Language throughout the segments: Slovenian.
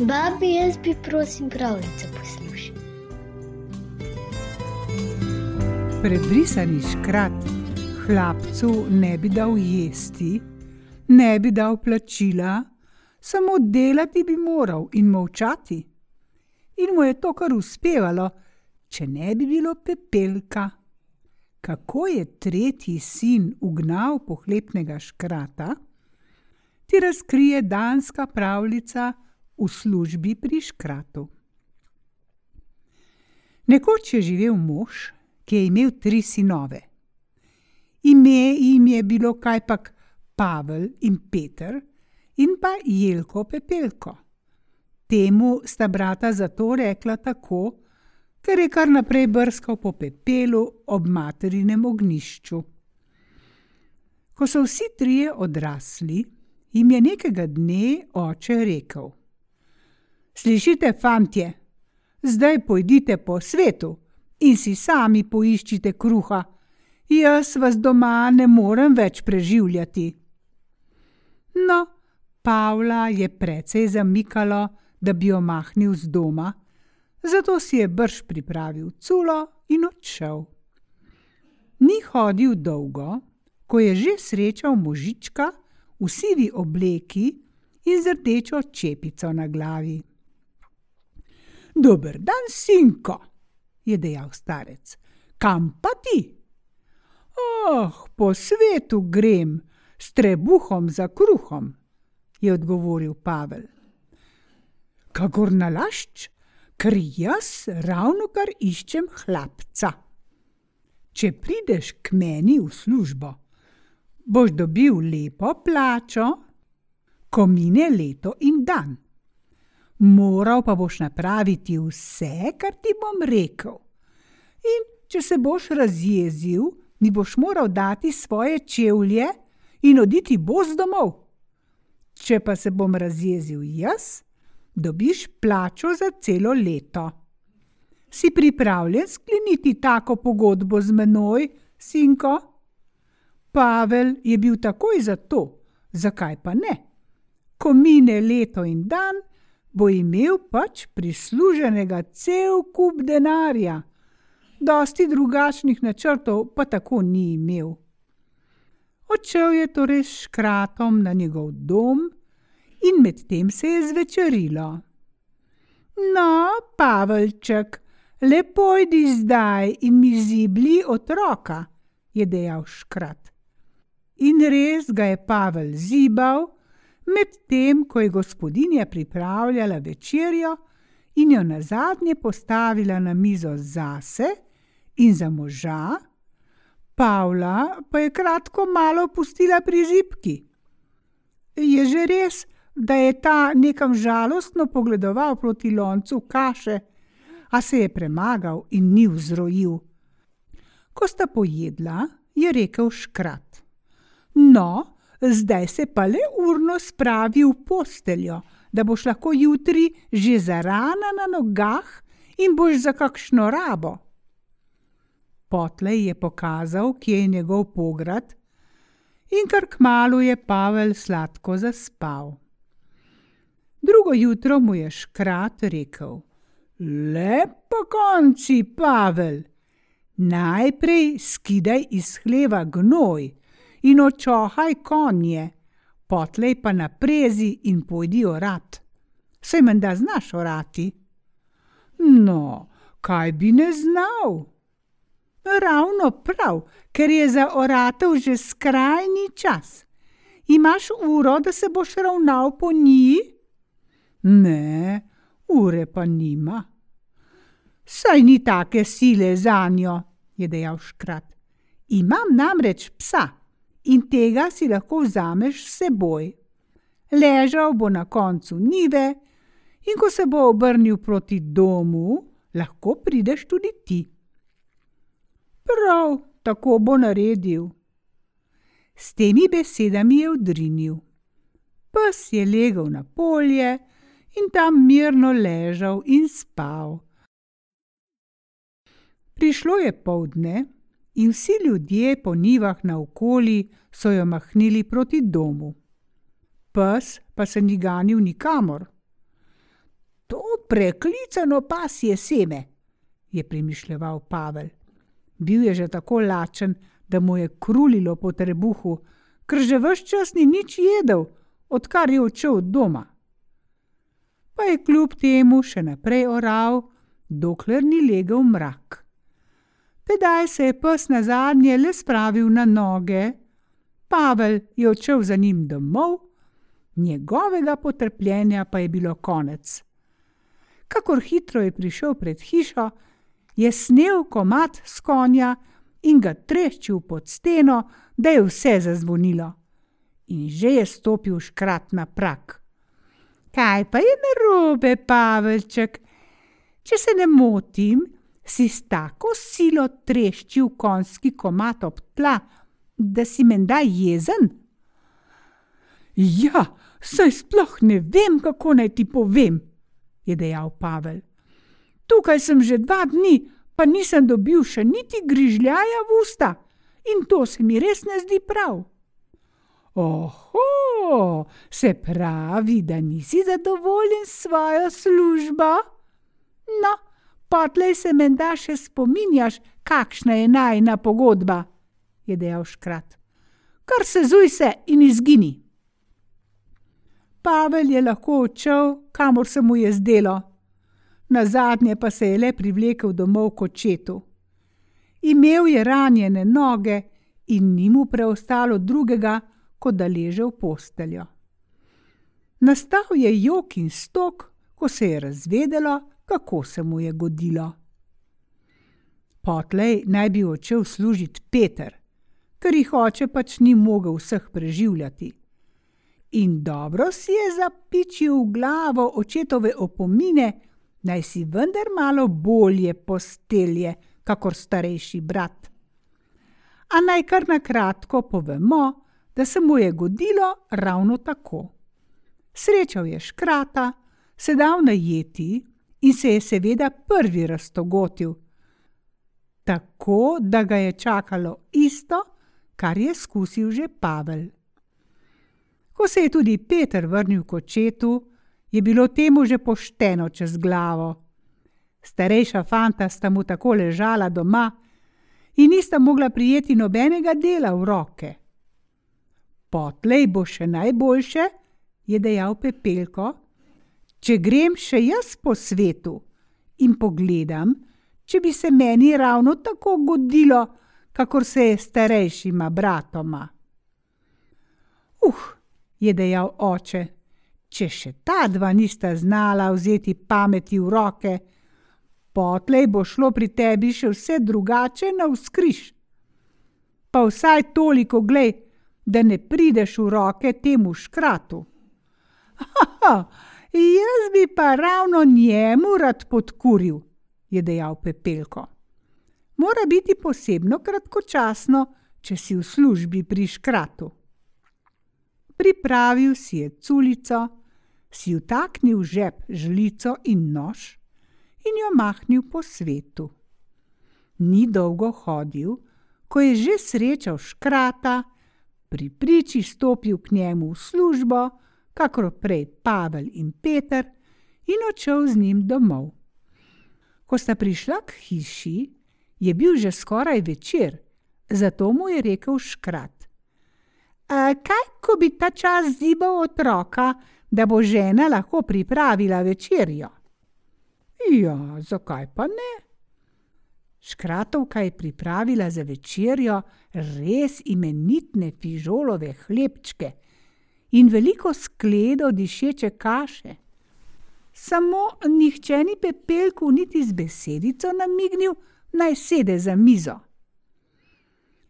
Babi, jaz bi prosim pravljico poslušal. Prebrisani škrat hlapcu ne bi dal jesti, ne bi dal plačila, samo delati bi moral in molčati. In mu je to kar uspevalo, če ne bi bilo pepelka. Kako je tretji sin ugnal pohlepnega škrata, ti razkrije danska pravljica v službi pri škratu. Nekoč je živel mož, ki je imel tri sinove. Ime jim je bilo kajpak Pavel in Peter in pa Jelko Pepelko. Temu sta brata zato rekla tako, ker je kar naprej brskal po pepelu ob materinem ognjišču. Ko so vsi trije odrasli, jim je nekega dne oče rekel: Slišite, fantje, zdaj pojdite po svetu in si sami poiščite kruha, jaz vas doma ne morem več preživljati. No, Pavla je precej zamikalo, da bi omahnil z doma, zato si je brž pripravil culo in odšel. Ni hodil dolgo, ko je že srečal možička v sivi obleki in z rdečo čepico na glavi. Dober dan, sinko, je dejal starec. Kam pa ti? Oh, po svetu grem, s trebuhom za kruhom, je odgovoril Pavel. Kakor nalašč, ker jaz ravno kar iščem hlapca. Če prideš k meni v službo, boš dobil lepo plačo, ko mine leto in dan moral pa boš napraviti vse, kar ti bom rekel. In če se boš razjezil, mi boš moral dati svoje čevlje in oditi boz domov. Če pa se bom razjezil jaz, dobiš plačo za celo leto. Si pripravljen skleniti tako pogodbo z menoj, sinko? Pavel je bil takoj za to, zakaj pa ne? Ko mine leto in dan, bo imel pač prisluženega cel kup denarja, dosti drugačnih načrtov pa tako ni imel. Odšel je torej s kratom na njegov dom in medtem se je zvečerilo. No, Pavelček, lepo idi zdaj in mi zibli otroka, je dejal škrat. In res ga je Pavel zibal, medtem ko je gospodinja pripravljala večerjo in jo na zadnje postavila na mizo zase in za moža, Pavla pa je kratko malo pustila pri zipki. Je že res, da je ta nekam žalostno pogledoval proti loncu kaše, a se je premagal in ni vzrojil. Ko sta pojedla, je rekel škrat: No, zdaj se pa le urno spravi v posteljo, da boš lahko jutri že zarana na nogah in boš za kakšno rabo. Potlej je pokazal, kje je njegov pograd, in kar kmalo je Pavel sladko zaspal. Drugo jutro mu je škrat rekel: Lepo konci, Pavel, najprej skidaj iz hleva gnoj in očohaj konje, potlej pa na prezi in pojdi orat. Sej menda znaš orati? No, kaj bi ne znal? Ravno prav, ker je za oratelj že skrajni čas. Imaš uro, da se boš ravnal po njih? Ne, ure pa nima. Saj ni take sile za njo, je dejal škrat. Imam namreč psa in tega si lahko vzameš s seboj. Ležal bo na koncu nive, in ko se bo obrnil proti domu, lahko prideš tudi ti. Prav, tako bo naredil. S temi besedami je odrinil. Pes je legel na polje in tam mirno ležal in spal. Prišlo je povdne in vsi ljudje po nivah naokoli so jo mahnili proti domu. Pes pa se ni ganil nikamor. preklicano pasje seme, je premišljal Pavel. Bil je že tako lačen, da mu je krulilo po trebuhu, ker že vse čas ni nič jedel, odkar je odšel od doma. Pa je kljub temu še naprej oral, dokler ni legel mrak. Tedaj se je pes na zadnje le spravil na noge, Pavel je odšel za njim domov, njegovega potrpljenja pa je bilo konec. Kakor hitro je prišel pred hišo, je snel komat z konja in ga treščil pod steno, da je vse zazvonilo. In že je stopil škrat na prak. Kaj pa je narobe, Pavelček? Če se ne motim, si s tako silo treščil konjski komat ob tla, da si menda jezen? Ja, saj sploh ne vem, kako naj ti povem, je dejal Pavel. Tukaj sem že dva dni, pa nisem dobil še niti grižljaja v usta in to se mi res ne zdi prav. Oho, se pravi, da nisi zadovoljen s svojo službo? No, potlej se menda še spominjaš, kakšna je najna pogodba, je dejal škrat. Kar se zuj se in izgini. Pavel je lahko odšel, kamor se mu je zdelo, na zadnje pa se je le privlekel domov kot četu. Imel je ranjene noge in ni mu preostalo drugega, kot da leže v posteljo. Nastal je jok in stok, ko se je razvedelo, kako se mu je godilo. Potlej naj bi odšel služiti Peter, ker jih oče pač ni mogel vseh preživljati. In dobro si je zapičil v glavo očetove opomine, naj si vendar malo bolje postelje, kakor starejši brat. A naj kar na kratko povemo, da se mu je godilo ravno tako. Srečal je škrata, sedal na jeti in se je seveda prvi raztogotil, tako da ga je čakalo isto, kar je skusil že Pavel. Ko se je tudi Peter vrnil k očetu, je bilo temu že pošteno čez glavo. Starejša fanta sta mu tako ležala doma in nista mogla prijeti nobenega dela v roke. Potlej bo še najboljše, je dejal Pepelko, če grem še jaz po svetu in pogledam, če bi se meni ravno tako godilo, kakor se je starejšima bratoma. Uh, je dejal oče, če še ta dva nista znala vzeti pameti v roke, potlej bo šlo pri tebi še vse drugače na vzkriž. Pa vsaj toliko glej, da ne prideš v roke temu škratu. Haha, jaz bi pa ravno njemu rad podkuril, je dejal Pepelko. Mora biti posebno kratkočasno, če si v službi pri škratu. Pripravil si je culico, si vtaknil v žep žlico in nož in jo mahnil po svetu. Ni dolgo hodil, ko je že srečal škrata, pri priči stopil k njemu v službo, kakor prej Pavel in Peter, in odšel z njim domov. Ko sta prišla k hiši, je bil že skoraj večer, zato mu je rekel škrat. Kaj, ko bi ta čas zibal otroka, da bo žena lahko pripravila večerjo? Ja, zakaj pa ne? Škratovka je pripravila za večerjo res imenitne fižolove hlebčke in veliko skledo dišeče kaše. Samo nihče ni pepelku niti z besedico namignil, naj sede za mizo.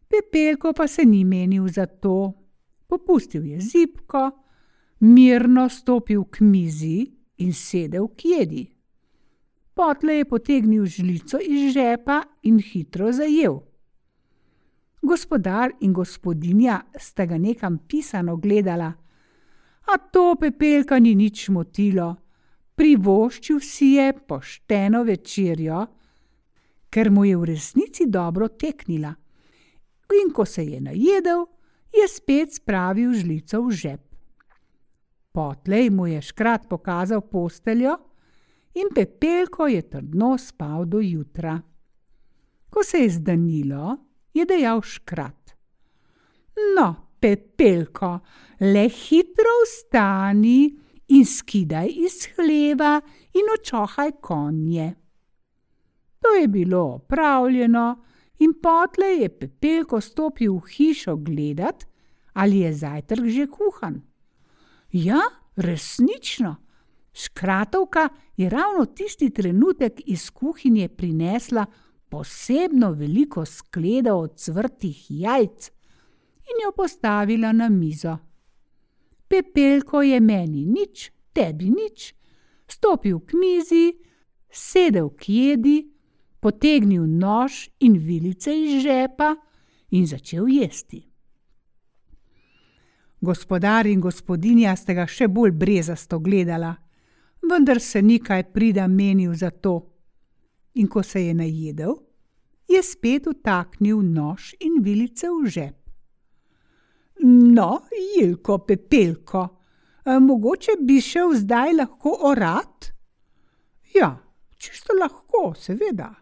Pepelko pa se ni menil za to, popustil je zipko, mirno stopil k mizi in sedel k jedi. Potle je potegnil žlico iz žepa in hitro zajel. Gospodar in gospodinja sta ga nekam pisano gledala, a to pepelka ni nič motilo, privoščil si je pošteno večerjo, ker mu je v resnici dobro teknila. In ko se je najedel, je spet spravil žlico v žep. Potlej mu je škrat pokazal posteljo in Pepelko je trdno spal do jutra. Ko se je zdanilo, je dejal škrat. No, Pepelko, le hitro vstani in skidaj iz hleva in očohaj konje. To je bilo opravljeno, in potle je Pepelko stopil v hišo gledat, ali je zajtrk že kuhan. Ja, resnično. Škratovka je ravno tisti trenutek iz kuhinje prinesla posebno veliko skledo od cvrtih jajc in jo postavila na mizo. Pepelko je meni nič, tebi nič, stopil k mizi, sedel k jedi, potegnil nož in vilice iz žepa in začel jesti. Gospodar in gospodinja sta ga še bolj brezasto gledala, vendar se ni kaj prida menil za to. In ko se je najedel, je spet utaknil nož in vilice v žep. No, Jilko, pepelko, mogoče bi šel zdaj lahko orat? Ja, čisto lahko, seveda.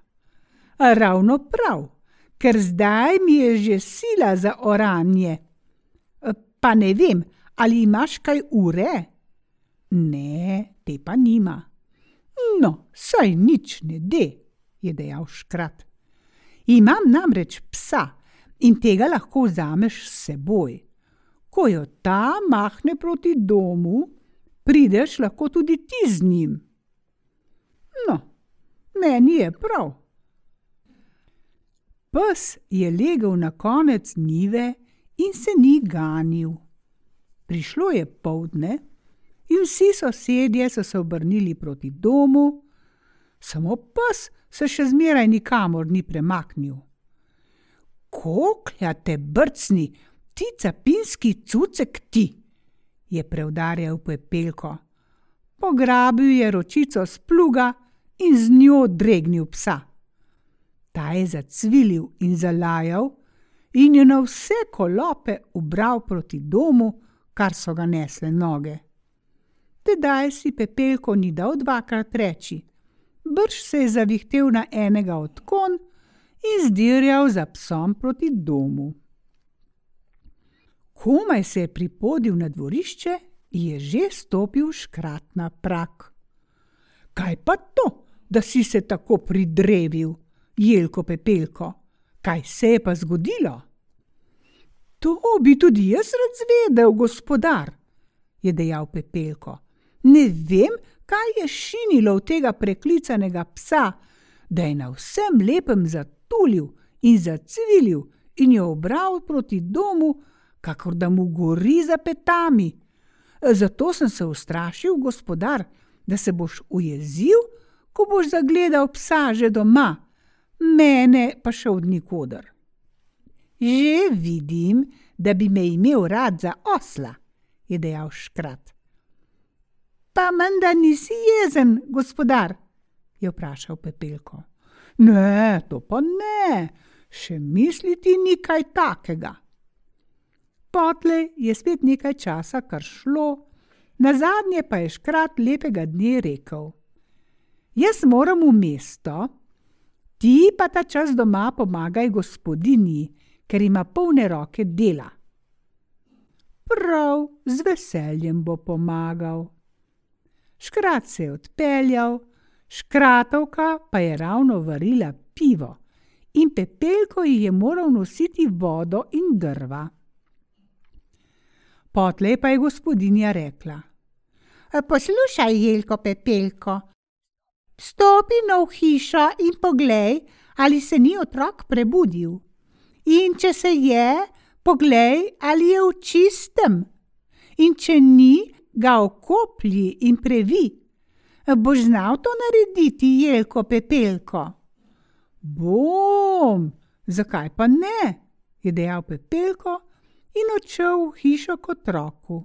Ravno prav, ker zdaj mi je že sila za oranje pa ne vem, ali imaš kaj ure? Ne, te pa nima. No, saj nič ne de, je dejal škrat. Imam namreč psa in tega lahko vzameš s seboj. Ko jo ta mahne proti domu, prideš lahko tudi ti z njim. No, meni je prav. Pes je legel na konec nive in se ni ganil. Prišlo je povdne in vsi sosedje so se obrnili proti domu, samo pes se še zmeraj nikamor ni premaknil. Koklja te brcni, ti capinski cucek ti, je preudarjal pepelko. Pograbil je ročico z pluga in z njo dregnil psa. Ta je zacvilil in zalajal, in je na vse kolope ubral proti domu, kar so ga nesle noge. Tedaj si pepelko ni dal dvakrat reči, brž se je zavihtel na enega od kon in zdirjal za psom proti domu. Komaj se je pripodil na dvorišče, je že stopil škrat na prak. Kaj pa to, da si se tako pridrevil, jelko pepelko? Kaj se je pa zgodilo? To bi tudi jaz rad zvedel, gospodar, je dejal Pepelko. Ne vem, kaj je šinilo v tega preklicanega psa, da je na vsem lepem zatulil in zacvilil in jo obral proti domu, kakor da mu gori za petami. Zato sem se ustrašil, gospodar, da se boš ujezil, ko boš zagledal psa že doma, mene pa še od nikoder. Že vidim, da bi me imel rad za osla, je dejal škrat. Pa menda nisi jezen, gospodar, je vprašal Pepelko. Ne, to pa ne, še misliti ni kaj takega. Potle je spet nekaj časa kar šlo, na zadnje pa je škrat lepega dne rekel: Jaz moram v mesto, ti pa ta čas doma pomagaj gospodinji, ker ima polne roke dela. Prav z veseljem bo pomagal. Škrat se je odpeljal, škratovka pa je ravno varila pivo in pepelko ji je moral nositi vodo in drva. Potlej pa je gospodinja rekla: Poslušaj, Jelko Pepelko, stopi na hišo in poglej, ali se ni otrok prebudil. In če se je, poglej, ali je v čistem. In če ni, ga okoplji in previ. Boš znal to narediti, jelko pepelko? Bom, zakaj pa ne? je dejal pepelko in odšel v hišo k otroku.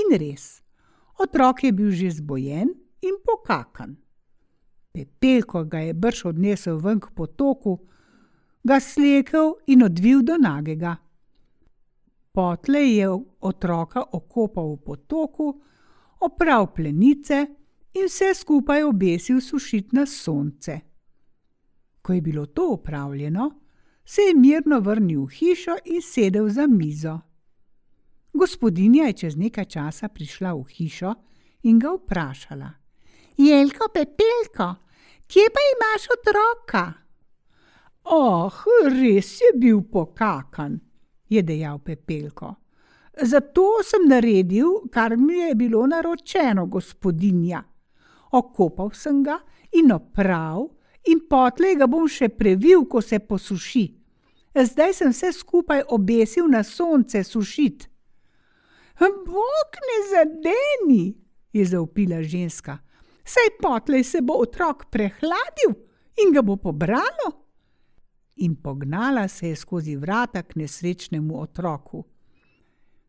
In res, otrok je bil že zbojen in pokakan. Pepelko ga je brž odnesel ven k potoku, ga slekel in odvil do nagega. Potlej je otroka okopal v potoku, oprav plenice in vse skupaj obesil sušiti na sonce. Ko je bilo to opravljeno, se je mirno vrnil v hišo in sedel za mizo. Gospodinja je čez nekaj časa prišla v hišo in ga vprašala: Jelko, pepelko, kje pa imaš otroka? Oh, res je bil pokakan, je dejal pepelko. Zato sem naredil, kar mi je bilo naročeno, gospodinja. Okopal sem ga in opravil, in potlej ga bom še previl, ko se posuši. Zdaj sem vse skupaj obesil na sonce sušit. Bog ne zadeni, je zaupila ženska. Saj potlej se bo otrok prehladil in ga bo pobralo. In pognala se je skozi vrata k nesrečnemu otroku.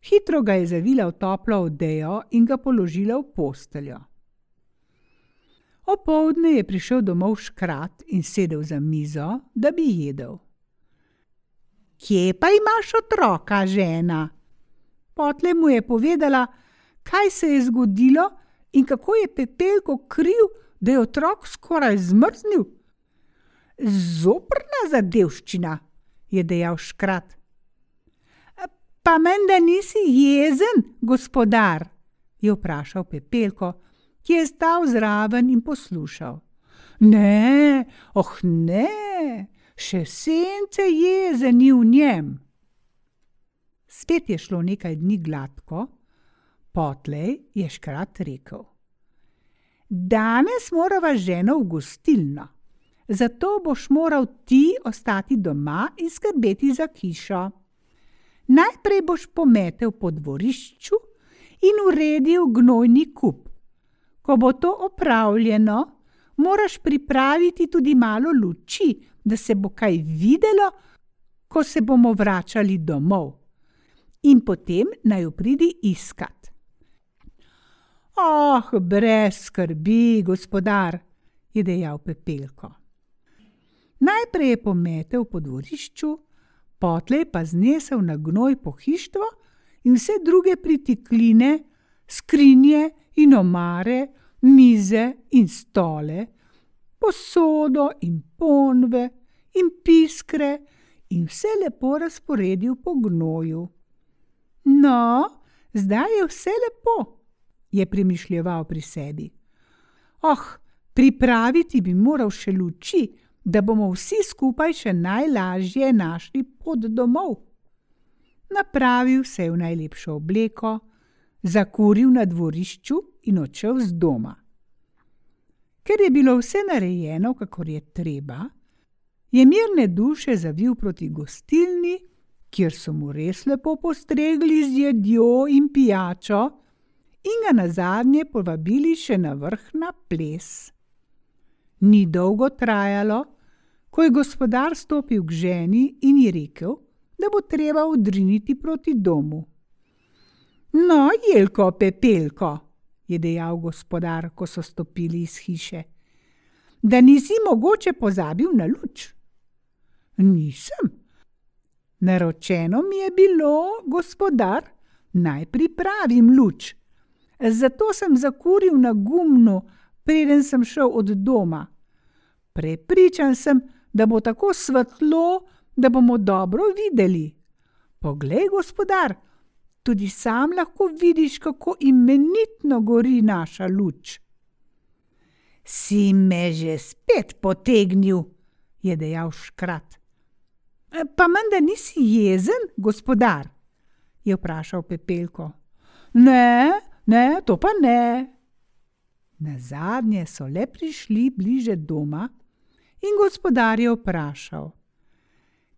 Hitro ga je zavila v toplo odejo in ga položila v posteljo. Opoldne je prišel domov škrat in sedel za mizo, da bi jedel. Kje pa imaš otroka, žena? Potle mu je povedala, kaj se je zgodilo in kako je pepelko kriv, da je otrok skoraj zmrznil. Zoprna zadevščina, je dejal škrat. Pa menda nisi jezen, gospodar, je vprašal pepelko ki je stal zraven in poslušal. Ne, oh ne, še sence jeze ni v njem. Spet je šlo nekaj dni gladko, potlej je škrat rekel: Danes morava ženo v gostilno, zato boš moral ti ostati doma in skrbeti za hišo. Najprej boš pometel po dvorišču in uredil gnojni kup. Ko bo to opravljeno, moraš pripraviti tudi malo luči, da se bo kaj videlo, ko se bomo vračali domov. In potem naj jo pridi iskat. Oh, brez skrbi, gospodar, je dejal Pepelko. Najprej je pometel po dvorišču, potlej pa znesel na gnoj pohištvo in vse druge pritikline, skrinje in omare, mize in stole, posodo in ponve in piskre in vse lepo razporedil po gnoju. No, zdaj je vse lepo, je premišljeval pri sebi. Oh, pripraviti bi moral še luči, da bomo vsi skupaj še najlažje našli pot domov. Napravil se je v najlepšo obleko, zakuril na dvorišču in odšel z doma. Ker je bilo vse narejeno, kakor je treba, je mirne duše zavil proti gostilni, kjer so mu res lepo postregli z jedjo in pijačo, in ga na zadnje povabili še na vrh na ples. Ni dolgo trajalo, ko je gospodar stopil k ženi in ji rekel, da bo treba odriniti proti domu. No, jelko, pepelko, je dejal gospodar, ko so stopili iz hiše. Da nisi mogoče pozabil na luč? Nisem. Naročeno mi je bilo, gospodar, naj pripravim luč. Zato sem zakuril na gumnu, preden sem šel od doma. Prepričan sem, da bo tako svetlo, da bomo dobro videli. Poglej, gospodar, tudi sam lahko vidiš, kako imenitno gori naša luč. Si me že spet potegnil, je dejal škrat. E, pa menda nisi jezen, gospodar? je vprašal Pepelko. Ne, ne, to pa ne. Na zadnje so le prišli bliže doma in gospodar je vprašal: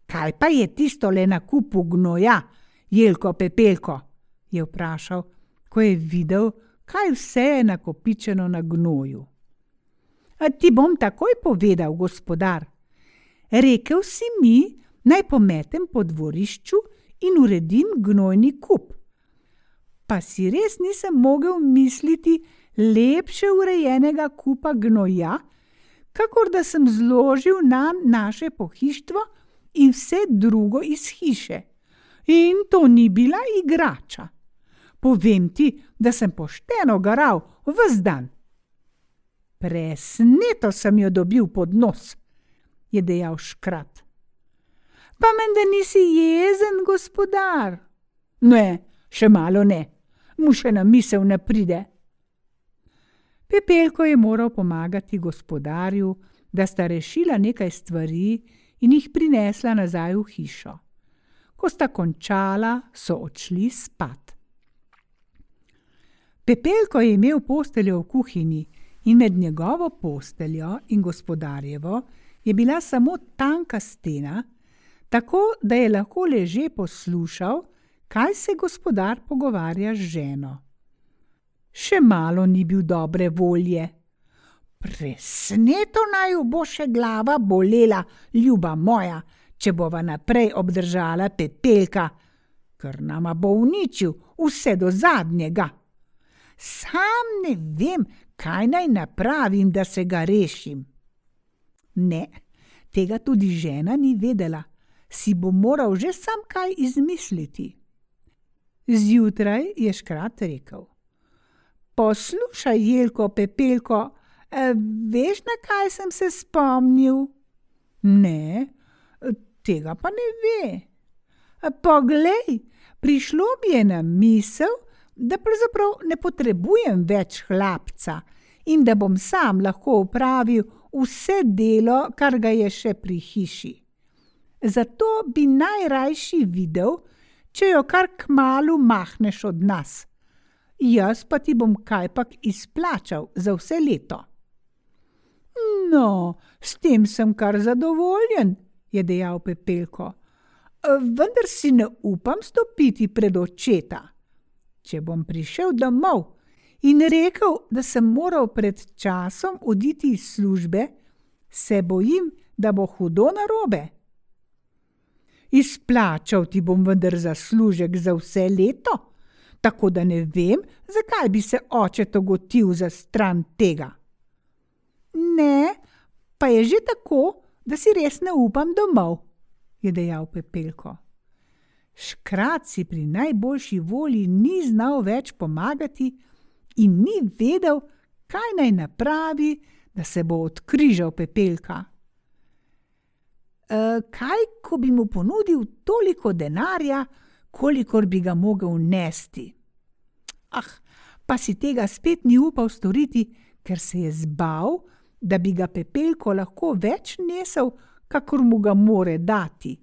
Kaj pa je tisto le na kupu gnoja, Jelko Pepelko, je vprašal, ko je videl, kaj vse je nakopičeno na gnoju. A ti bom takoj povedal, gospodar. Rekel si mi, naj pometem po dvorišču in uredim gnojni kup. Pa si res nisem mogel misliti lepše urejenega kupa gnoja, kakor da sem zložil na naše pohištvo in vse drugo iz hiše. In to ni bila igrača. Povem ti, da sem pošteno garal vse dan. Presneto sem jo dobil pod nos, je dejal škrat. Pa menda nisi jezen, gospodar? Ne, še malo ne, mu še na misel ne pride. Pepelko je moral pomagati gospodarju, da sta rešila nekaj stvari in jih prinesla nazaj v hišo. Ko sta končala, so odšli spat. Pepelko je imel posteljo v kuhinji in med njegovo posteljo in gospodarjevo je bila samo tanka stena, tako da je lahko leže poslušal, kaj se gospodar pogovarja z ženo. Še malo ni bil dobre volje. Presneto naj bo še glava bolela, ljuba moja, če bova naprej obdržala pepelka, ker nama bo uničil vse do zadnjega. Sam ne vem, kaj naj napravim, da se ga rešim. Ne, tega tudi žena ni vedela, si bo moral že sam kaj izmisliti. Zjutraj je škrat rekel: Poslušaj, Jelko, pepelko, veš, na kaj sem se spomnil? Ne, tega pa ne ve. Poglej, prišlo mi je na misel, da pravzaprav ne potrebujem več hlapca in da bom sam lahko upravil vse delo, kar ga je še pri hiši. Zato bi najrajši videl, če jo kar k malu mahneš od nas. Jaz pa ti bom kajpak izplačal za vse leto. No, s tem sem kar zadovoljen, je dejal Pepelko. Vendar si ne upam stopiti pred očeta. Če bom prišel domov in rekel, da sem moral pred časom oditi iz službe, se bojim, da bo hudo narobe. Izplačal ti bom vendar zaslužek za vse leto, tako da ne vem, zakaj bi se oče togotil za stran tega. Ne, pa je že tako, da si res ne upam domov, je dejal Pepelko. Škrat si pri najboljši volji ni znal več pomagati in ni vedel, kaj naj napravi, da se bo odkrižal Pepelka. E, kaj, ko bi mu ponudil toliko denarja, kolikor bi ga mogel nesti? Ah, pa si tega spet ni upal storiti, ker se je zbal, da bi ga Pepelko lahko več nesel, kakor mu ga more dati.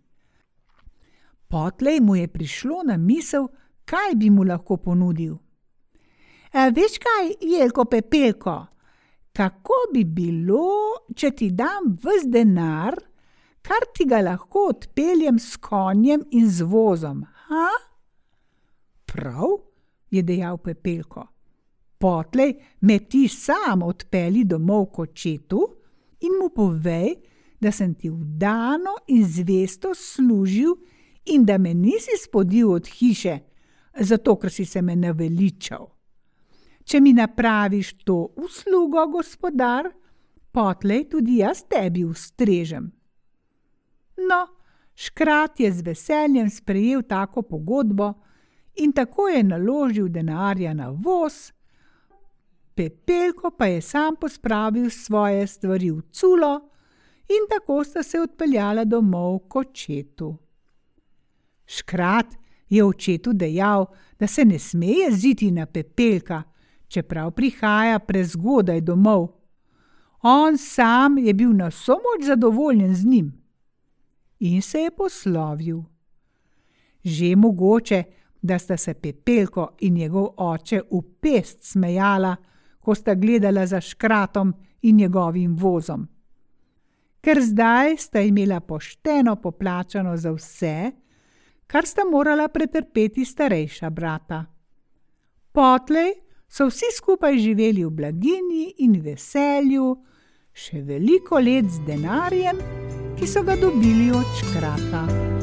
Potlej mu je prišlo na misel, kaj bi mu lahko ponudil. E, veš kaj, Jelko Pepelko, kako bi bilo, če ti dam vse denar, kar ti ga lahko odpeljem s konjem in z vozom? Ha? Prav, je dejal Pepelko. Potlej me ti sam odpeli domov kot četu in mu povej, da sem ti vdano in zvesto služil in da me nisi spodil od hiše, zato ker si se me naveličal. Če mi napraviš to uslugo, gospodar, potlej tudi jaz tebi ustrežem. No, škrat je z veseljem sprejel tako pogodbo in tako je naložil denarja na voz, pepelko pa je sam pospravil svoje stvari v culo in tako sta se odpeljala domov kot četu. Škrat je očetu dejal, da se ne sme jeziti na pepelka, čeprav prihaja prezgodaj domov. On sam je bil na vso moč zadovoljen z njim in se je poslovil. Že mogoče, da sta se pepelko in njegov oče v pest smejala, ko sta gledala za škratom in njegovim vozom. Ker zdaj sta imela pošteno poplačano za vse, kar sta morala pretrpeti starejša brata. Potlej so vsi skupaj živeli v blaginji in veselju, še veliko let z denarjem, ki so ga dobili od škrata.